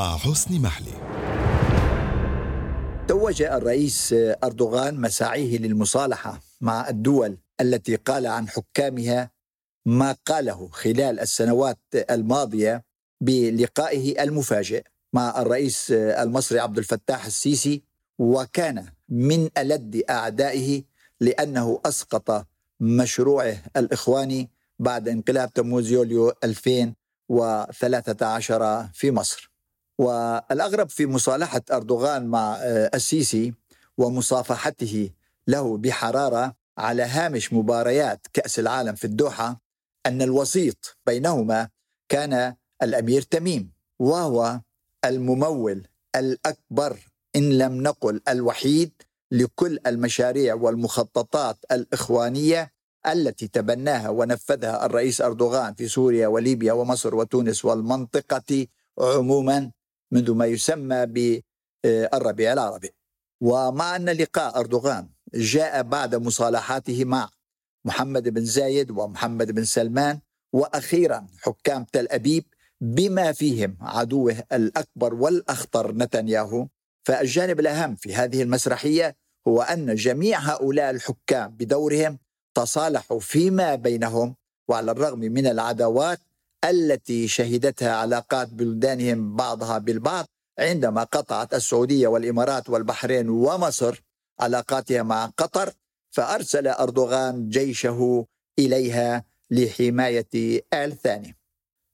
مع حسن محلي. توج الرئيس أردوغان مساعيه للمصالحة مع الدول التي قال عن حكامها ما قاله خلال السنوات الماضية بلقائه المفاجئ مع الرئيس المصري عبد الفتاح السيسي وكان من ألد أعدائه لأنه أسقط مشروعه الإخواني بعد انقلاب تموز يوليو 2013 في مصر. والأغرب في مصالحة أردوغان مع السيسي ومصافحته له بحرارة على هامش مباريات كأس العالم في الدوحة أن الوسيط بينهما كان الأمير تميم وهو الممول الأكبر إن لم نقل الوحيد لكل المشاريع والمخططات الإخوانية التي تبناها ونفذها الرئيس أردوغان في سوريا وليبيا ومصر وتونس والمنطقة عموما. منذ ما يسمى بالربيع العربي. ومع أن لقاء أردوغان جاء بعد مصالحاته مع محمد بن زايد ومحمد بن سلمان وأخيرا حكام تل أبيب بما فيهم عدوه الأكبر والأخطر نتنياهو. فالجانب الأهم في هذه المسرحية هو أن جميع هؤلاء الحكام بدورهم تصالحوا فيما بينهم وعلى الرغم من العداوات التي شهدتها علاقات بلدانهم بعضها بالبعض عندما قطعت السعودية والإمارات والبحرين ومصر علاقاتها مع قطر فأرسل أردوغان جيشه إليها لحماية آل ثاني.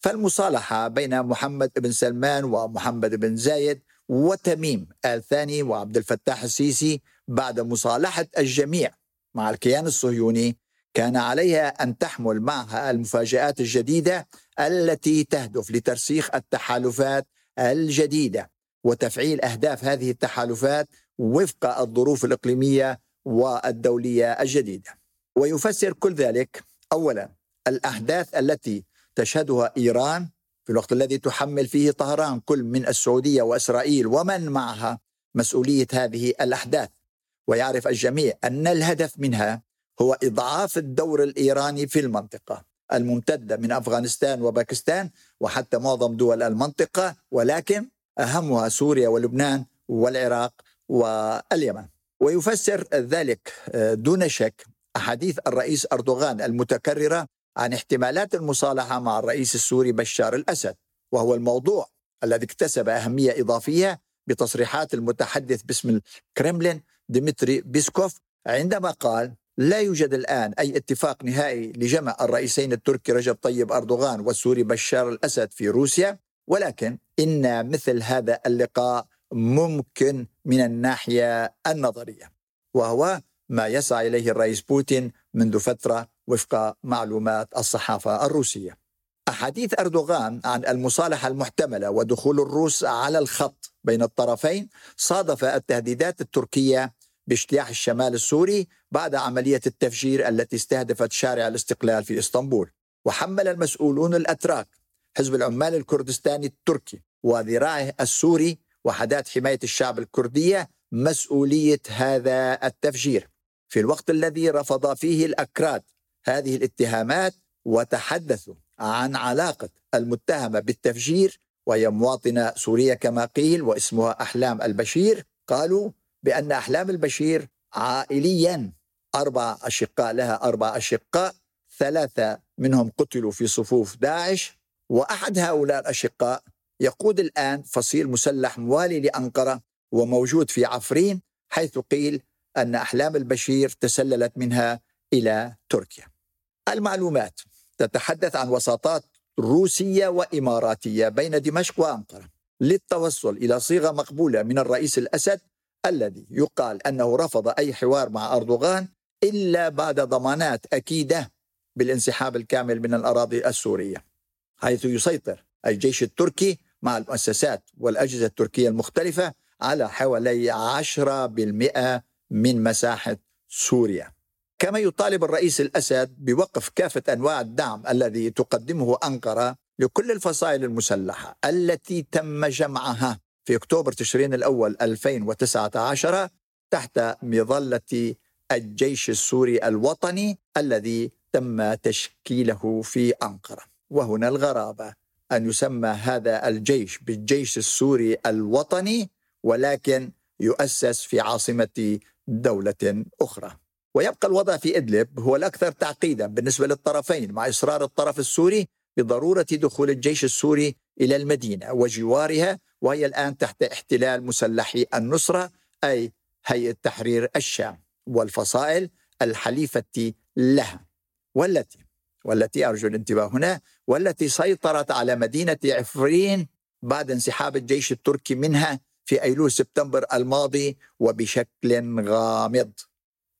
فالمصالحة بين محمد بن سلمان ومحمد بن زايد وتميم آل ثاني وعبد الفتاح السيسي بعد مصالحة الجميع مع الكيان الصهيوني كان عليها أن تحمل معها المفاجآت الجديدة التي تهدف لترسيخ التحالفات الجديدة وتفعيل أهداف هذه التحالفات وفق الظروف الإقليمية والدولية الجديدة. ويفسر كل ذلك اولا الأحداث التي تشهدها إيران في الوقت الذي تحمل فيه طهران كل من السعودية وإسرائيل ومن معها مسؤولية هذه الأحداث ويعرف الجميع أن الهدف منها هو إضعاف الدور الإيراني في المنطقة الممتدة من أفغانستان وباكستان وحتى معظم دول المنطقة ولكن أهمها سوريا ولبنان والعراق واليمن. ويفسر ذلك دون شك أحاديث الرئيس أردوغان المتكررة عن احتمالات المصالحة مع الرئيس السوري بشار الأسد وهو الموضوع الذي اكتسب أهمية إضافية بتصريحات المتحدث باسم الكرملين ديمتري بيسكوف عندما قال لا يوجد الآن أي اتفاق نهائي لجمع الرئيسين التركي رجب طيب أردوغان والسوري بشار الأسد في روسيا ولكن إن مثل هذا اللقاء ممكن من الناحية النظرية وهو ما يسعى إليه الرئيس بوتين منذ فترة وفق معلومات الصحافة الروسية. أحاديث أردوغان عن المصالحة المحتملة ودخول الروس على الخط بين الطرفين صادف التهديدات التركية باجتياح الشمال السوري بعد عملية التفجير التي استهدفت شارع الاستقلال في إسطنبول وحمل المسؤولون الأتراك حزب العمال الكردستاني التركي وذراعه السوري وحدات حماية الشعب الكردية مسؤولية هذا التفجير. في الوقت الذي رفض فيه الأكراد هذه الاتهامات وتحدثوا عن علاقة المتهمة بالتفجير وهي مواطنة سورية كما قيل واسمها أحلام البشير قالوا بأن أحلام البشير عائليا. أربع أشقاء لها أربع أشقاء ثلاثة منهم قتلوا في صفوف داعش وأحد هؤلاء الأشقاء يقود الآن فصيل مسلح موالي لأنقرة وموجود في عفرين حيث قيل أن أحلام البشير تسللت منها إلى تركيا. المعلومات تتحدث عن وساطات روسية وإماراتية بين دمشق وأنقرة للتوصل إلى صيغة مقبولة من الرئيس الأسد الذي يقال أنه رفض أي حوار مع أردوغان إلا بعد ضمانات أكيدة بالانسحاب الكامل من الأراضي السورية حيث يسيطر الجيش التركي مع المؤسسات والأجهزة التركية المختلفة على حوالي 10% من مساحة سوريا. كما يطالب الرئيس الأسد بوقف كافة أنواع الدعم الذي تقدمه أنقرة لكل الفصائل المسلحة التي تم جمعها في أكتوبر تشرين الأول 2019 تحت مظلة الجيش السوري الوطني الذي تم تشكيله في أنقرة. وهنا الغرابة. أن يسمى هذا الجيش بالجيش السوري الوطني ولكن يؤسس في عاصمة دولة أخرى. ويبقى الوضع في إدلب هو الأكثر تعقيدا بالنسبة للطرفين مع إصرار الطرف السوري بضرورة دخول الجيش السوري إلى المدينة وجوارها وهي الآن تحت احتلال مسلحي النصرة أي هيئة تحرير الشام. والفصائل الحليفة لها والتي والتي أرجو الانتباه هنا والتي سيطرت على مدينة عفرين بعد انسحاب الجيش التركي منها في أيلول سبتمبر الماضي وبشكل غامض.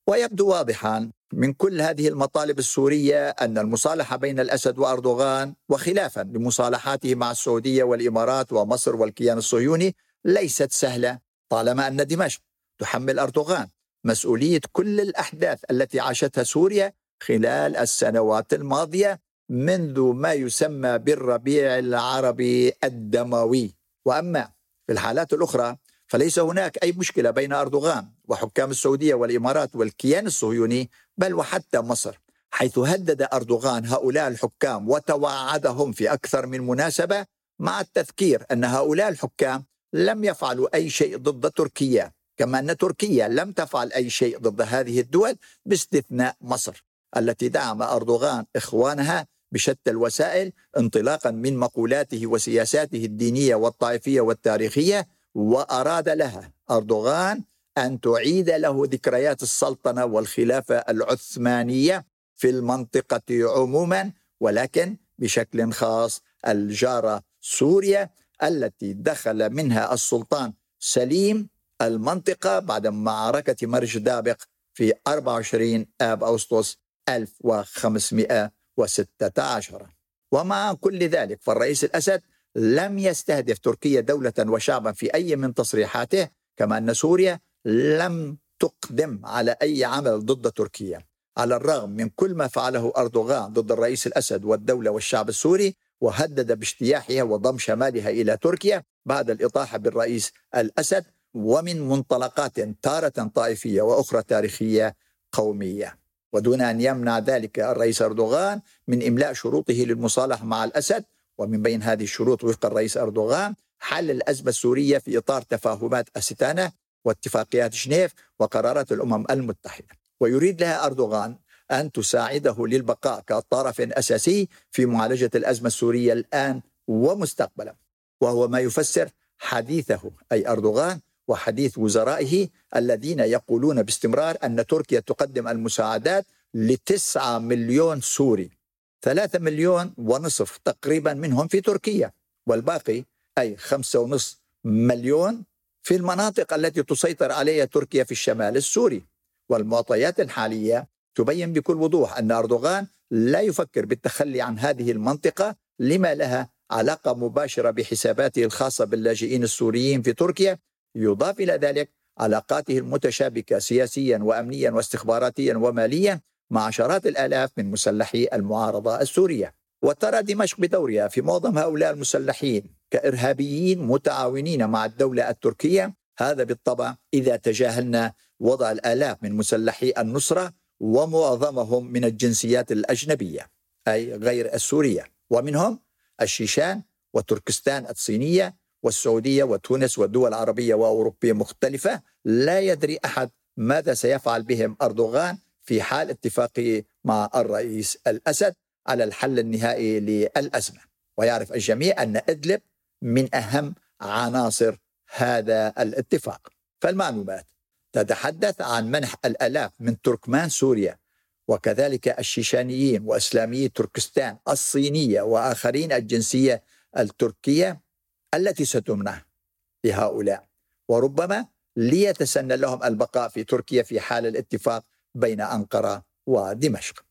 ويبدو واضحا من كل هذه المطالب السورية أن المصالحة بين الأسد وأردوغان وخلافا لمصالحاته مع السعودية والإمارات ومصر والكيان الصهيوني ليست سهلة طالما أن دمشق تحمل أردوغان. مسؤولية كل الأحداث التي عاشتها سوريا خلال السنوات الماضية منذ ما يسمى بالربيع العربي الدموي. وأما في الحالات الأخرى فليس هناك أي مشكلة بين أردوغان وحكام السعودية والإمارات والكيان الصهيوني بل وحتى مصر حيث هدد أردوغان هؤلاء الحكام وتوعدهم في أكثر من مناسبة مع التذكير أن هؤلاء الحكام لم يفعلوا أي شيء ضد تركيا. كما أن تركيا لم تفعل أي شيء ضد هذه الدول باستثناء مصر التي دعم أردوغان إخوانها بشتى الوسائل انطلاقا من مقولاته وسياساته الدينية والطائفية والتاريخية وأراد لها أردوغان أن تعيد له ذكريات السلطنة والخلافة العثمانية في المنطقة عموما ولكن بشكل خاص الجارة سوريا التي دخل منها السلطان سليم المنطقة بعد معركة مرج دابق في 24 آب أغسطس 1516 ومع كل ذلك فالرئيس الأسد لم يستهدف تركيا دولة وشعبا في أي من تصريحاته كما أن سوريا لم تقدم على أي عمل ضد تركيا. على الرغم من كل ما فعله أردوغان ضد الرئيس الأسد والدولة والشعب السوري وهدد باجتياحها وضم شمالها إلى تركيا بعد الإطاحة بالرئيس الأسد ومن منطلقات تارة طائفية وأخرى تاريخية قومية. ودون أن يمنع ذلك الرئيس أردوغان من إملاء شروطه للمصالحة مع الأسد ومن بين هذه الشروط وفق الرئيس أردوغان حل الأزمة السورية في إطار تفاهمات أستانا واتفاقيات جنيف وقرارات الأمم المتحدة. ويريد لها أردوغان أن تساعده للبقاء كطرف أساسي في معالجة الأزمة السورية الآن ومستقبلا. وهو ما يفسر حديثه أي أردوغان وحديث وزرائه الذين يقولون باستمرار أن تركيا تقدم المساعدات لتسعة مليون سوري. ثلاثة مليون ونصف تقريبا منهم في تركيا. والباقي أي خمسة ونصف مليون في المناطق التي تسيطر عليها تركيا في الشمال السوري. والمعطيات الحالية تبين بكل وضوح أن أردوغان لا يفكر بالتخلي عن هذه المنطقة لما لها علاقة مباشرة بحساباته الخاصة باللاجئين السوريين في تركيا يضاف إلى ذلك علاقاته المتشابكة سياسيا وأمنيا واستخباراتيا وماليا مع عشرات الآلاف من مسلحي المعارضة السورية. وترى دمشق بدورها في معظم هؤلاء المسلحين كإرهابيين متعاونين مع الدولة التركية. هذا بالطبع إذا تجاهلنا وضع الآلاف من مسلحي النصرة ومعظمهم من الجنسيات الأجنبية أي غير السورية. ومنهم الشيشان وتركستان الصينية والسعودية وتونس والدول العربية وأوروبية مختلفة لا يدري أحد ماذا سيفعل بهم أردوغان في حال اتفاقه مع الرئيس الأسد على الحل النهائي للأزمة. ويعرف الجميع أن إدلب من أهم عناصر هذا الاتفاق. فالمعلومات تتحدث عن منح الآلاف من تركمان سوريا وكذلك الشيشانيين وإسلاميي تركستان الصينية وآخرين الجنسية التركية التي ستمنح لهؤلاء. وربما ليتسنى لهم البقاء في تركيا في حال الاتفاق بين أنقرة ودمشق.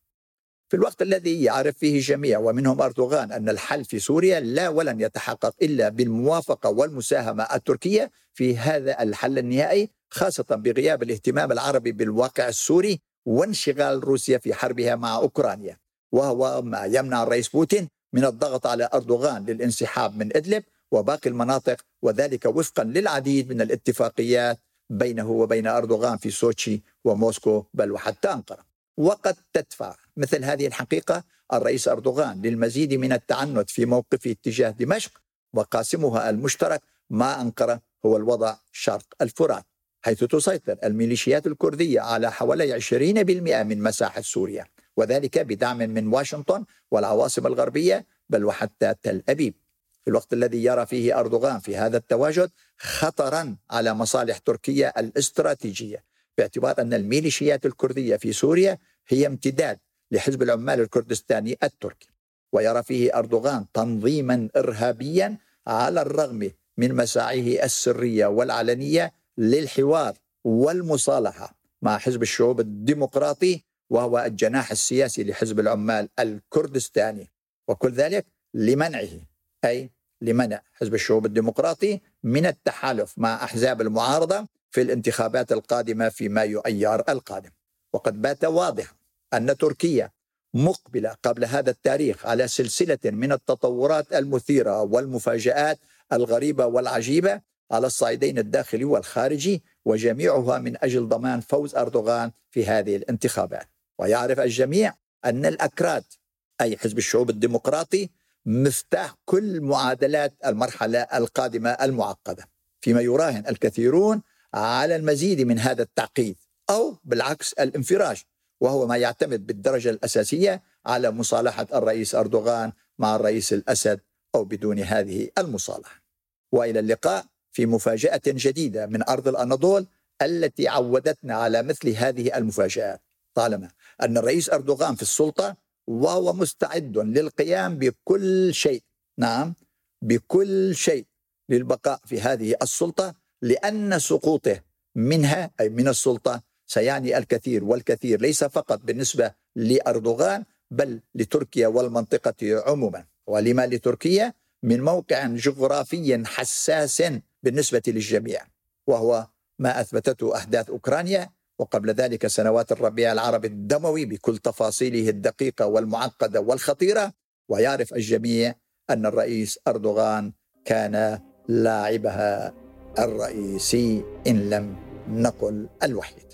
في الوقت الذي يعرف فيه الجميع ومنهم أردوغان أن الحل في سوريا لا ولن يتحقق إلا بالموافقة والمساهمة التركية في هذا الحل النهائي خاصة بغياب الاهتمام العربي بالواقع السوري وانشغال روسيا في حربها مع أوكرانيا. وهو ما يمنع الرئيس بوتين من الضغط على أردوغان للانسحاب من إدلب وباقي المناطق وذلك وفقا للعديد من الاتفاقيات بينه وبين أردوغان في سوتشي وموسكو بل وحتى أنقرة. وقد تدفع مثل هذه الحقيقة الرئيس أردوغان للمزيد من التعنت في موقفه تجاه دمشق وقاسمها المشترك مع أنقرة هو الوضع شرق الفرات حيث تسيطر الميليشيات الكردية على حوالي 20% من مساحة سوريا وذلك بدعم من واشنطن والعواصم الغربية بل وحتى تل أبيب. في الوقت الذي يرى فيه أردوغان في هذا التواجد خطرا على مصالح تركيا الاستراتيجية باعتبار أن الميليشيات الكردية في سوريا هي امتداد لحزب العمال الكردستاني التركي. ويرى فيه أردوغان تنظيما إرهابيا على الرغم من مساعيه السرية والعلنية للحوار والمصالحة مع حزب الشعوب الديمقراطي وهو الجناح السياسي لحزب العمال الكردستاني. وكل ذلك لمنعه أي لمنع حزب الشعوب الديمقراطي من التحالف مع أحزاب المعارضة في الانتخابات القادمة في مايو أيار القادم. وقد بات واضحا أن تركيا مقبلة قبل هذا التاريخ على سلسلة من التطورات المثيرة والمفاجآت الغريبة والعجيبة على الصعيدين الداخلي والخارجي وجميعها من أجل ضمان فوز أردوغان في هذه الانتخابات. ويعرف الجميع أن الأكراد أي حزب الشعوب الديمقراطي مفتاح كل معادلات المرحلة القادمة المعقدة. فيما يراهن الكثيرون على المزيد من هذا التعقيد أو بالعكس الانفراج وهو ما يعتمد بالدرجة الأساسية على مصالحة الرئيس أردوغان مع الرئيس الأسد أو بدون هذه المصالحة. وإلى اللقاء في مفاجأة جديدة من أرض الأناضول التي عودتنا على مثل هذه المفاجآت. طالما أن الرئيس أردوغان في السلطة وهو مستعد للقيام بكل شيء نعم بكل شيء للبقاء في هذه السلطة لأن سقوطه منها أي من السلطة سيعني الكثير والكثير ليس فقط بالنسبة لأردوغان بل لتركيا والمنطقة عموما. ولما لتركيا؟ من موقع جغرافي حساس بالنسبة للجميع وهو ما أثبتته أحداث أوكرانيا وقبل ذلك سنوات الربيع العربي الدموي بكل تفاصيله الدقيقة والمعقدة والخطيرة ويعرف الجميع أن الرئيس أردوغان كان لاعبها الرئيسي إن لم نقل الوحيد.